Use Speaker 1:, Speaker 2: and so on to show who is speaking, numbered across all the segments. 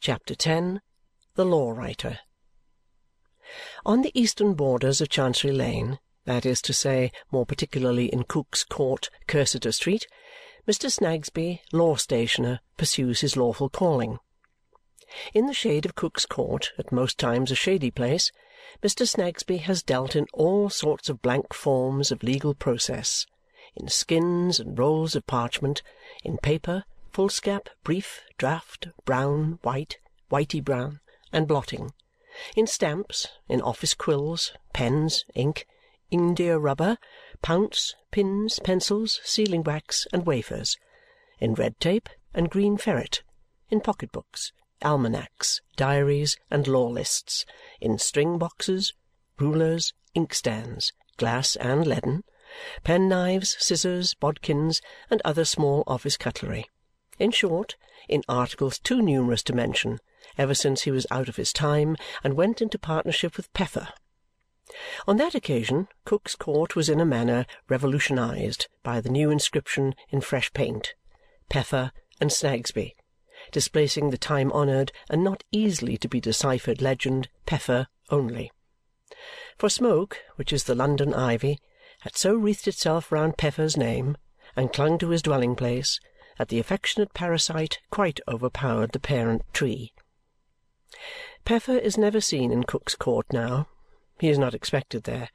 Speaker 1: CHAPTER X The Law Writer On the eastern borders of Chancery Lane, that is to say, more particularly in Cook's Court, Cursitor Street, Mr. Snagsby, law stationer, pursues his lawful calling. In the shade of Cook's Court, at most times a shady place, Mr. Snagsby has dealt in all sorts of blank forms of legal process in skins and rolls of parchment, in paper, foolscap, brief, draft, brown, white, whitey brown, and blotting, in stamps, in office quills, pens, ink, india-rubber, pounce, pins, pencils, sealing-wax, and wafers, in red tape and green ferret, in pocket-books, almanacs, diaries, and law lists, in string boxes, rulers, inkstands, glass and leaden, penknives, scissors, bodkins, and other small office cutlery in short, in articles too numerous to mention, ever since he was out of his time and went into partnership with Peffer. On that occasion, Cook's Court was in a manner revolutionized by the new inscription in fresh paint, Peffer and Snagsby, displacing the time-honoured and not easily to be deciphered legend Peffer only. For smoke, which is the London ivy, had so wreathed itself round Peffer's name and clung to his dwelling-place that the affectionate parasite quite overpowered the parent tree. Peffer is never seen in Cook's Court now. He is not expected there,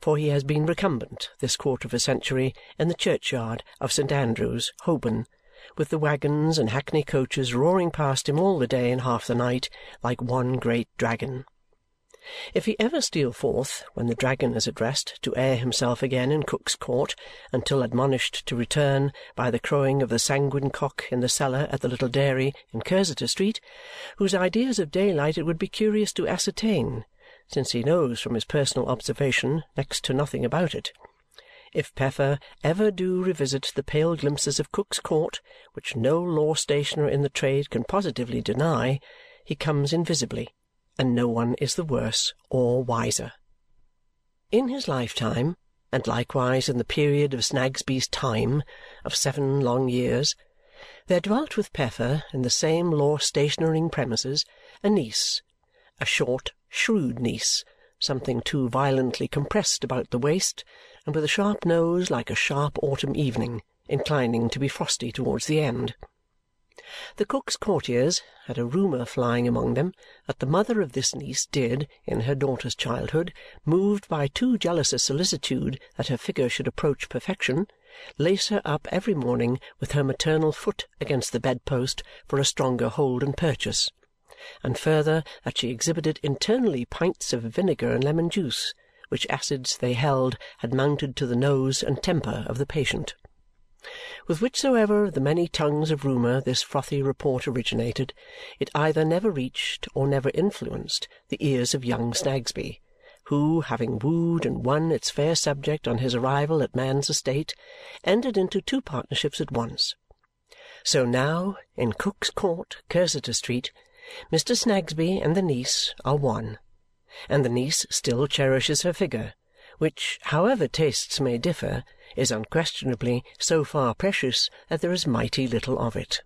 Speaker 1: for he has been recumbent this quarter of a century in the churchyard of St. Andrew's, Holborn, with the waggons and hackney coaches roaring past him all the day and half the night like one great dragon. If he ever steal forth, when the dragon is at rest, to air himself again in Cook's Court until admonished to return by the crowing of the sanguine cock in the cellar at the little dairy in Cursitor Street, whose ideas of daylight it would be curious to ascertain, since he knows from his personal observation next to nothing about it. If Peffer ever do revisit the pale glimpses of Cook's Court, which no law stationer in the trade can positively deny, he comes invisibly and no one is the worse or wiser. In his lifetime, and likewise in the period of Snagsby's time of seven long years, there dwelt with Peffer in the same law-stationering premises a niece, a short, shrewd niece, something too violently compressed about the waist, and with a sharp nose like a sharp autumn evening, inclining to be frosty towards the end. The Cook's courtiers had a rumour flying among them that the mother of this niece did, in her daughter's childhood, moved by too jealous a solicitude that her figure should approach perfection, lace her up every morning with her maternal foot against the bed-post for a stronger hold and purchase, and further that she exhibited internally pints of vinegar and lemon juice, which acids they held had mounted to the nose and temper of the patient. With whichsoever of the many tongues of rumour this frothy report originated, it either never reached or never influenced the ears of young Snagsby, who, having wooed and won its fair subject on his arrival at man's estate, entered into two partnerships at once. So now, in Cook's Court, Cursitor Street, Mr. Snagsby and the niece are one, and the niece still cherishes her figure, which, however tastes may differ, is unquestionably so far precious that there is mighty little of it.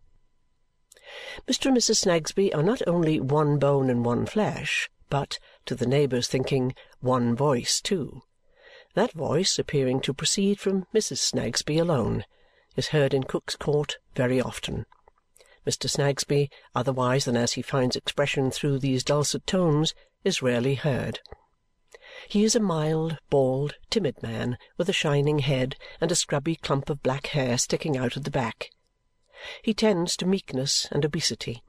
Speaker 1: Mr. and Mrs. Snagsby are not only one bone and one flesh, but, to the neighbours' thinking, one voice too. That voice, appearing to proceed from Mrs. Snagsby alone, is heard in Cook's Court very often. Mr. Snagsby, otherwise than as he finds expression through these dulcet tones, is rarely heard. He is a mild, bald, timid man with a shining head and a scrubby clump of black hair sticking out at the back. He tends to meekness and obesity.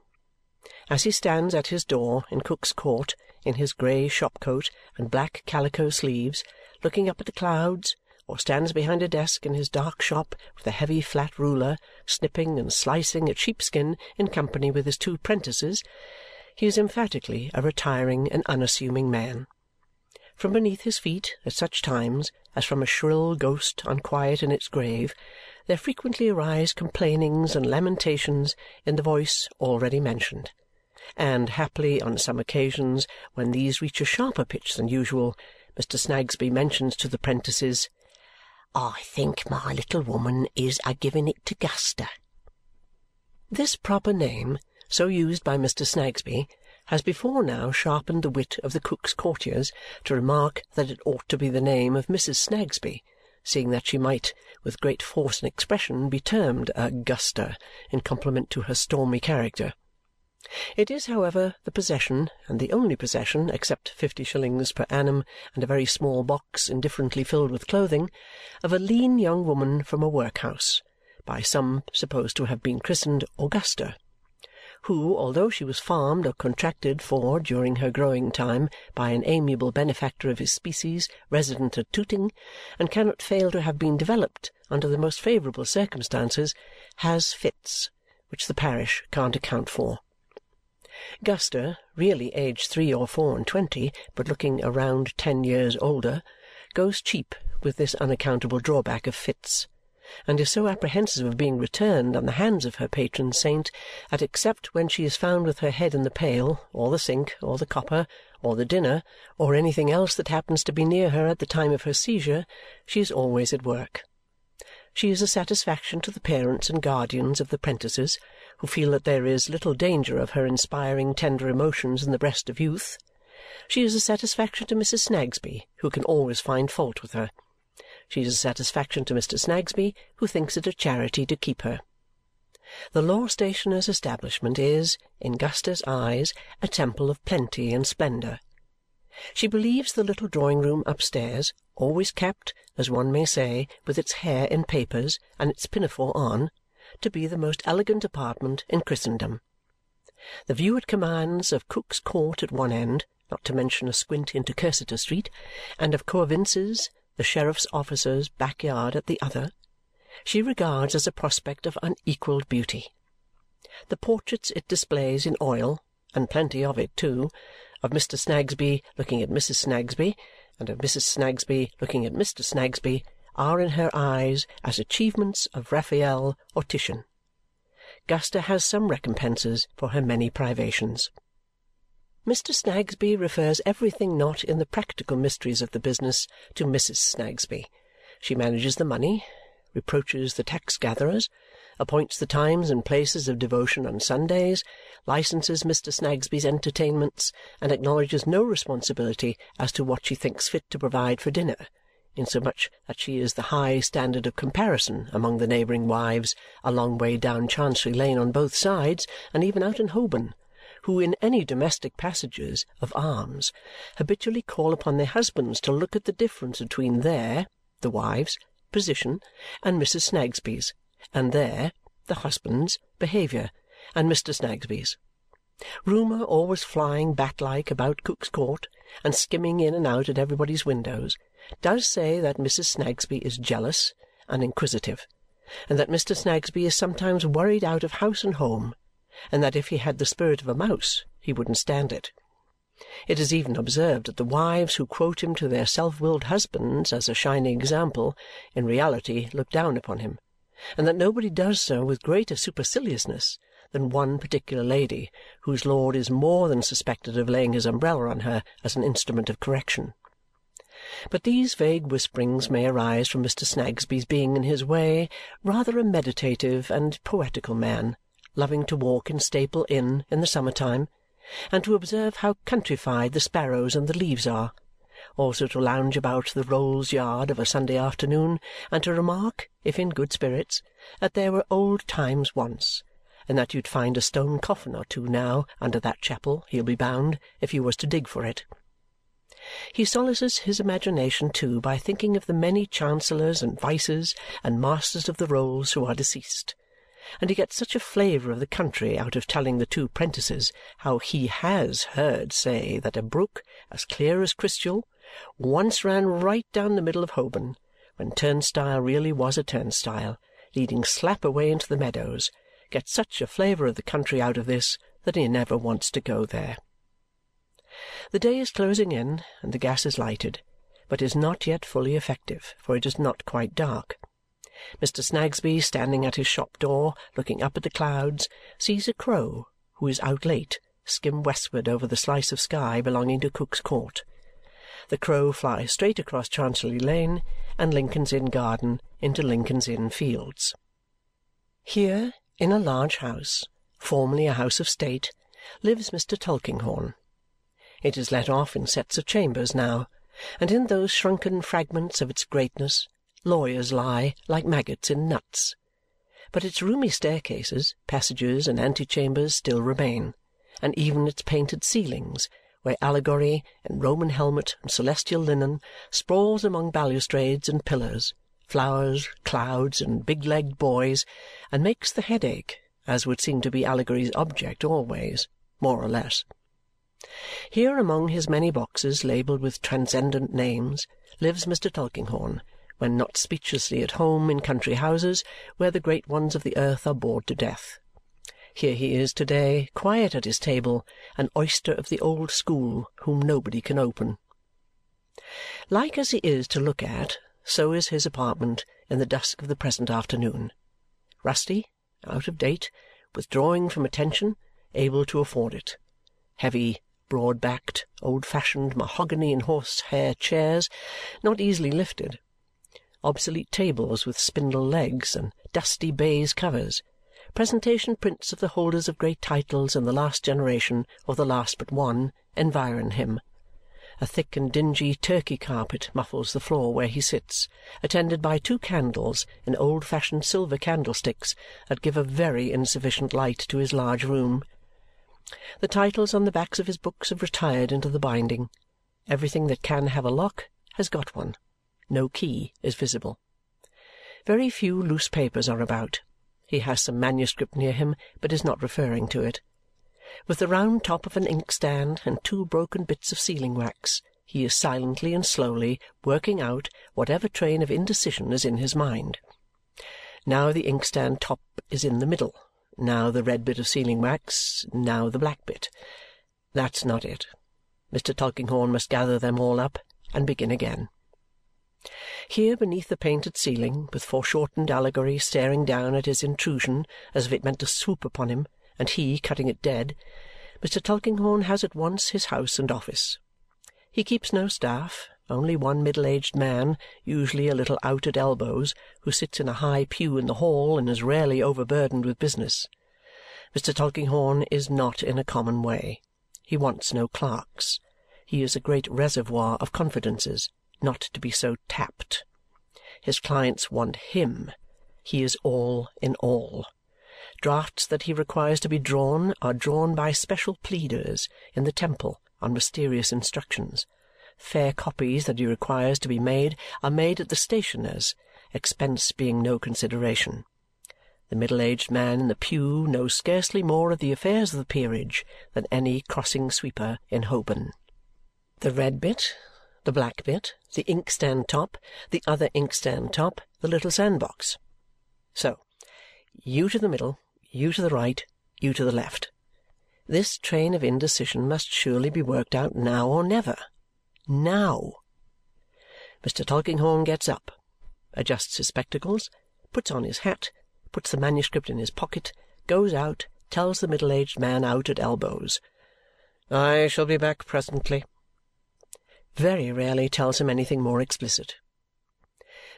Speaker 1: As he stands at his door in Cook's Court in his grey shop-coat and black calico sleeves, looking up at the clouds, or stands behind a desk in his dark shop with a heavy flat ruler, snipping and slicing at sheepskin in company with his two prentices, he is emphatically a retiring and unassuming man. From beneath his feet, at such times, as from a shrill ghost unquiet in its grave, there frequently arise complainings and lamentations in the voice already mentioned, and happily on some occasions, when these reach a sharper pitch than usual, Mr. Snagsby mentions to the 'prentices, "I think my little woman is a giving it to Guster." This proper name so used by Mr. Snagsby, has before now sharpened the wit of the Cook's Courtiers to remark that it ought to be the name of Mrs. Snagsby, seeing that she might, with great force and expression, be termed a Guster in compliment to her stormy character. It is, however, the possession, and the only possession, except fifty shillings per annum and a very small box indifferently filled with clothing, of a lean young woman from a workhouse, by some supposed to have been christened Augusta who, although she was farmed or contracted for during her growing time by an amiable benefactor of his species resident at Tooting and cannot fail to have been developed under the most favourable circumstances, has fits, which the parish can't account for. Guster, really aged three or four and twenty, but looking a round ten years older, goes cheap with this unaccountable drawback of fits and is so apprehensive of being returned on the hands of her patron saint that except when she is found with her head in the pail, or the sink, or the copper, or the dinner, or anything else that happens to be near her at the time of her seizure, she is always at work. She is a satisfaction to the parents and guardians of the 'prentices, who feel that there is little danger of her inspiring tender emotions in the breast of youth. She is a satisfaction to Mrs. Snagsby, who can always find fault with her. She is a satisfaction to Mr. Snagsby, who thinks it a charity to keep her. The law stationer's establishment is, in Guster's eyes, a temple of plenty and splendour. She believes the little drawing-room upstairs, always kept, as one may say, with its hair in papers and its pinafore on, to be the most elegant apartment in Christendom. The view it commands of Cook's Court at one end, not to mention a squint into Cursitor Street, and of Coavinses, the sheriff's officer's back-yard at the other, she regards as a prospect of unequalled beauty. The portraits it displays in oil, and plenty of it too, of Mr. Snagsby looking at Mrs. Snagsby, and of Mrs. Snagsby looking at Mr. Snagsby, are in her eyes as achievements of Raphael or Titian. Guster has some recompenses for her many privations. Mr. Snagsby refers everything not in the practical mysteries of the business to Mrs. Snagsby. She manages the money, reproaches the tax-gatherers, appoints the times and places of devotion on Sundays, licenses Mr. Snagsby's entertainments, and acknowledges no responsibility as to what she thinks fit to provide for dinner, insomuch that she is the high standard of comparison among the neighbouring wives a long way down Chancery Lane on both sides, and even out in Holborn who in any domestic passages of arms habitually call upon their husbands to look at the difference between their (the wives' position and Mrs. Snagsby's, and their (the husbands') behaviour and Mr. Snagsby's. Rumour always flying bat-like about Cook's Court and skimming in and out at everybody's windows does say that Mrs. Snagsby is jealous and inquisitive and that Mr. Snagsby is sometimes worried out of house and home and that if he had the spirit of a mouse he wouldn't stand it. It is even observed that the wives who quote him to their self-willed husbands as a shining example in reality look down upon him, and that nobody does so with greater superciliousness than one particular lady whose lord is more than suspected of laying his umbrella on her as an instrument of correction. But these vague whisperings may arise from Mr. Snagsby's being in his way rather a meditative and poetical man loving to walk in Staple Inn in the summer time, and to observe how countrified the sparrows and the leaves are, also to lounge about the Rolls Yard of a Sunday afternoon, and to remark, if in good spirits, that there were old times once, and that you'd find a stone coffin or two now under that chapel, he'll be bound, if you was to dig for it. He solaces his imagination, too, by thinking of the many Chancellors and Vices and Masters of the Rolls who are deceased and he gets such a flavour of the country out of telling the two prentices how he HAS heard say that a brook as clear as crystal once ran right down the middle of Holborn, when turnstile really was a turnstile, leading slap away into the meadows, gets such a flavour of the country out of this that he never wants to go there. The day is closing in, and the gas is lighted, but is not yet fully effective, for it is not quite dark. Mr. Snagsby, standing at his shop door looking up at the clouds, sees a crow, who is out late, skim westward over the slice of sky belonging to Cook's Court. The crow flies straight across Chancery Lane and Lincoln's Inn Garden into Lincoln's Inn Fields. Here, in a large house, formerly a house of state, lives Mr. Tulkinghorn. It is let off in sets of chambers now, and in those shrunken fragments of its greatness lawyers lie like maggots in nuts. But its roomy staircases, passages, and antechambers still remain, and even its painted ceilings, where allegory, in Roman helmet and celestial linen, sprawls among balustrades and pillars, flowers, clouds, and big-legged boys, and makes the head ache, as would seem to be Allegory's object always, more or less. Here among his many boxes labelled with transcendent names lives Mr. Tulkinghorn, when not speechlessly at home in country houses where the great ones of the earth are bored to death. Here he is to-day, quiet at his table, an oyster of the old school whom nobody can open. Like as he is to look at, so is his apartment in the dusk of the present afternoon. Rusty, out of date, withdrawing from attention, able to afford it. Heavy, broad-backed, old-fashioned mahogany and horsehair chairs, not easily lifted. Obsolete tables with spindle legs and dusty baize covers. Presentation prints of the holders of great titles in the last generation or the last but one environ him. A thick and dingy Turkey carpet muffles the floor where he sits, attended by two candles in old-fashioned silver candlesticks that give a very insufficient light to his large room. The titles on the backs of his books have retired into the binding. Everything that can have a lock has got one. No key is visible. Very few loose papers are about. He has some manuscript near him, but is not referring to it. With the round top of an inkstand and two broken bits of sealing wax, he is silently and slowly working out whatever train of indecision is in his mind. Now the inkstand top is in the middle now the red bit of sealing wax, now the black bit. That's not it. Mr. Tulkinghorn must gather them all up and begin again. Here beneath the painted ceiling, with foreshortened Allegory staring down at his intrusion as if it meant to swoop upon him, and he cutting it dead, Mr. Tulkinghorn has at once his house and office. He keeps no staff, only one middle-aged man, usually a little out at elbows, who sits in a high pew in the hall and is rarely overburdened with business. Mr. Tulkinghorn is not in a common way. He wants no clerks. He is a great reservoir of confidences, not to be so tapped. His clients want him. He is all in all. Drafts that he requires to be drawn are drawn by special pleaders in the Temple on mysterious instructions fair copies that he requires to be made are made at the stationer's, expense being no consideration. The middle-aged man in the pew knows scarcely more of the affairs of the peerage than any crossing sweeper in Holborn. The red bit, the black bit, the inkstand top, the other inkstand top, the little sandbox. So, you to the middle, you to the right, you to the left. This train of indecision must surely be worked out now or never now. Mr. Tulkinghorn gets up, adjusts his spectacles, puts on his hat, puts the manuscript in his pocket, goes out, tells the middle-aged man out at elbows, "I shall be back presently." Very rarely tells him anything more explicit.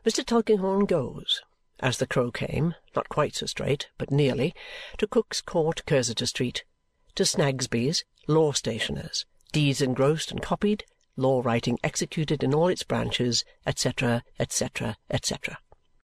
Speaker 1: Mr. Tulkinghorn goes, as the crow came, not quite so straight, but nearly, to Cook's Court, Cursitor Street, to Snagsby's, law stationers, deeds engrossed and copied, law writing executed in all its branches, etc., etc., etc.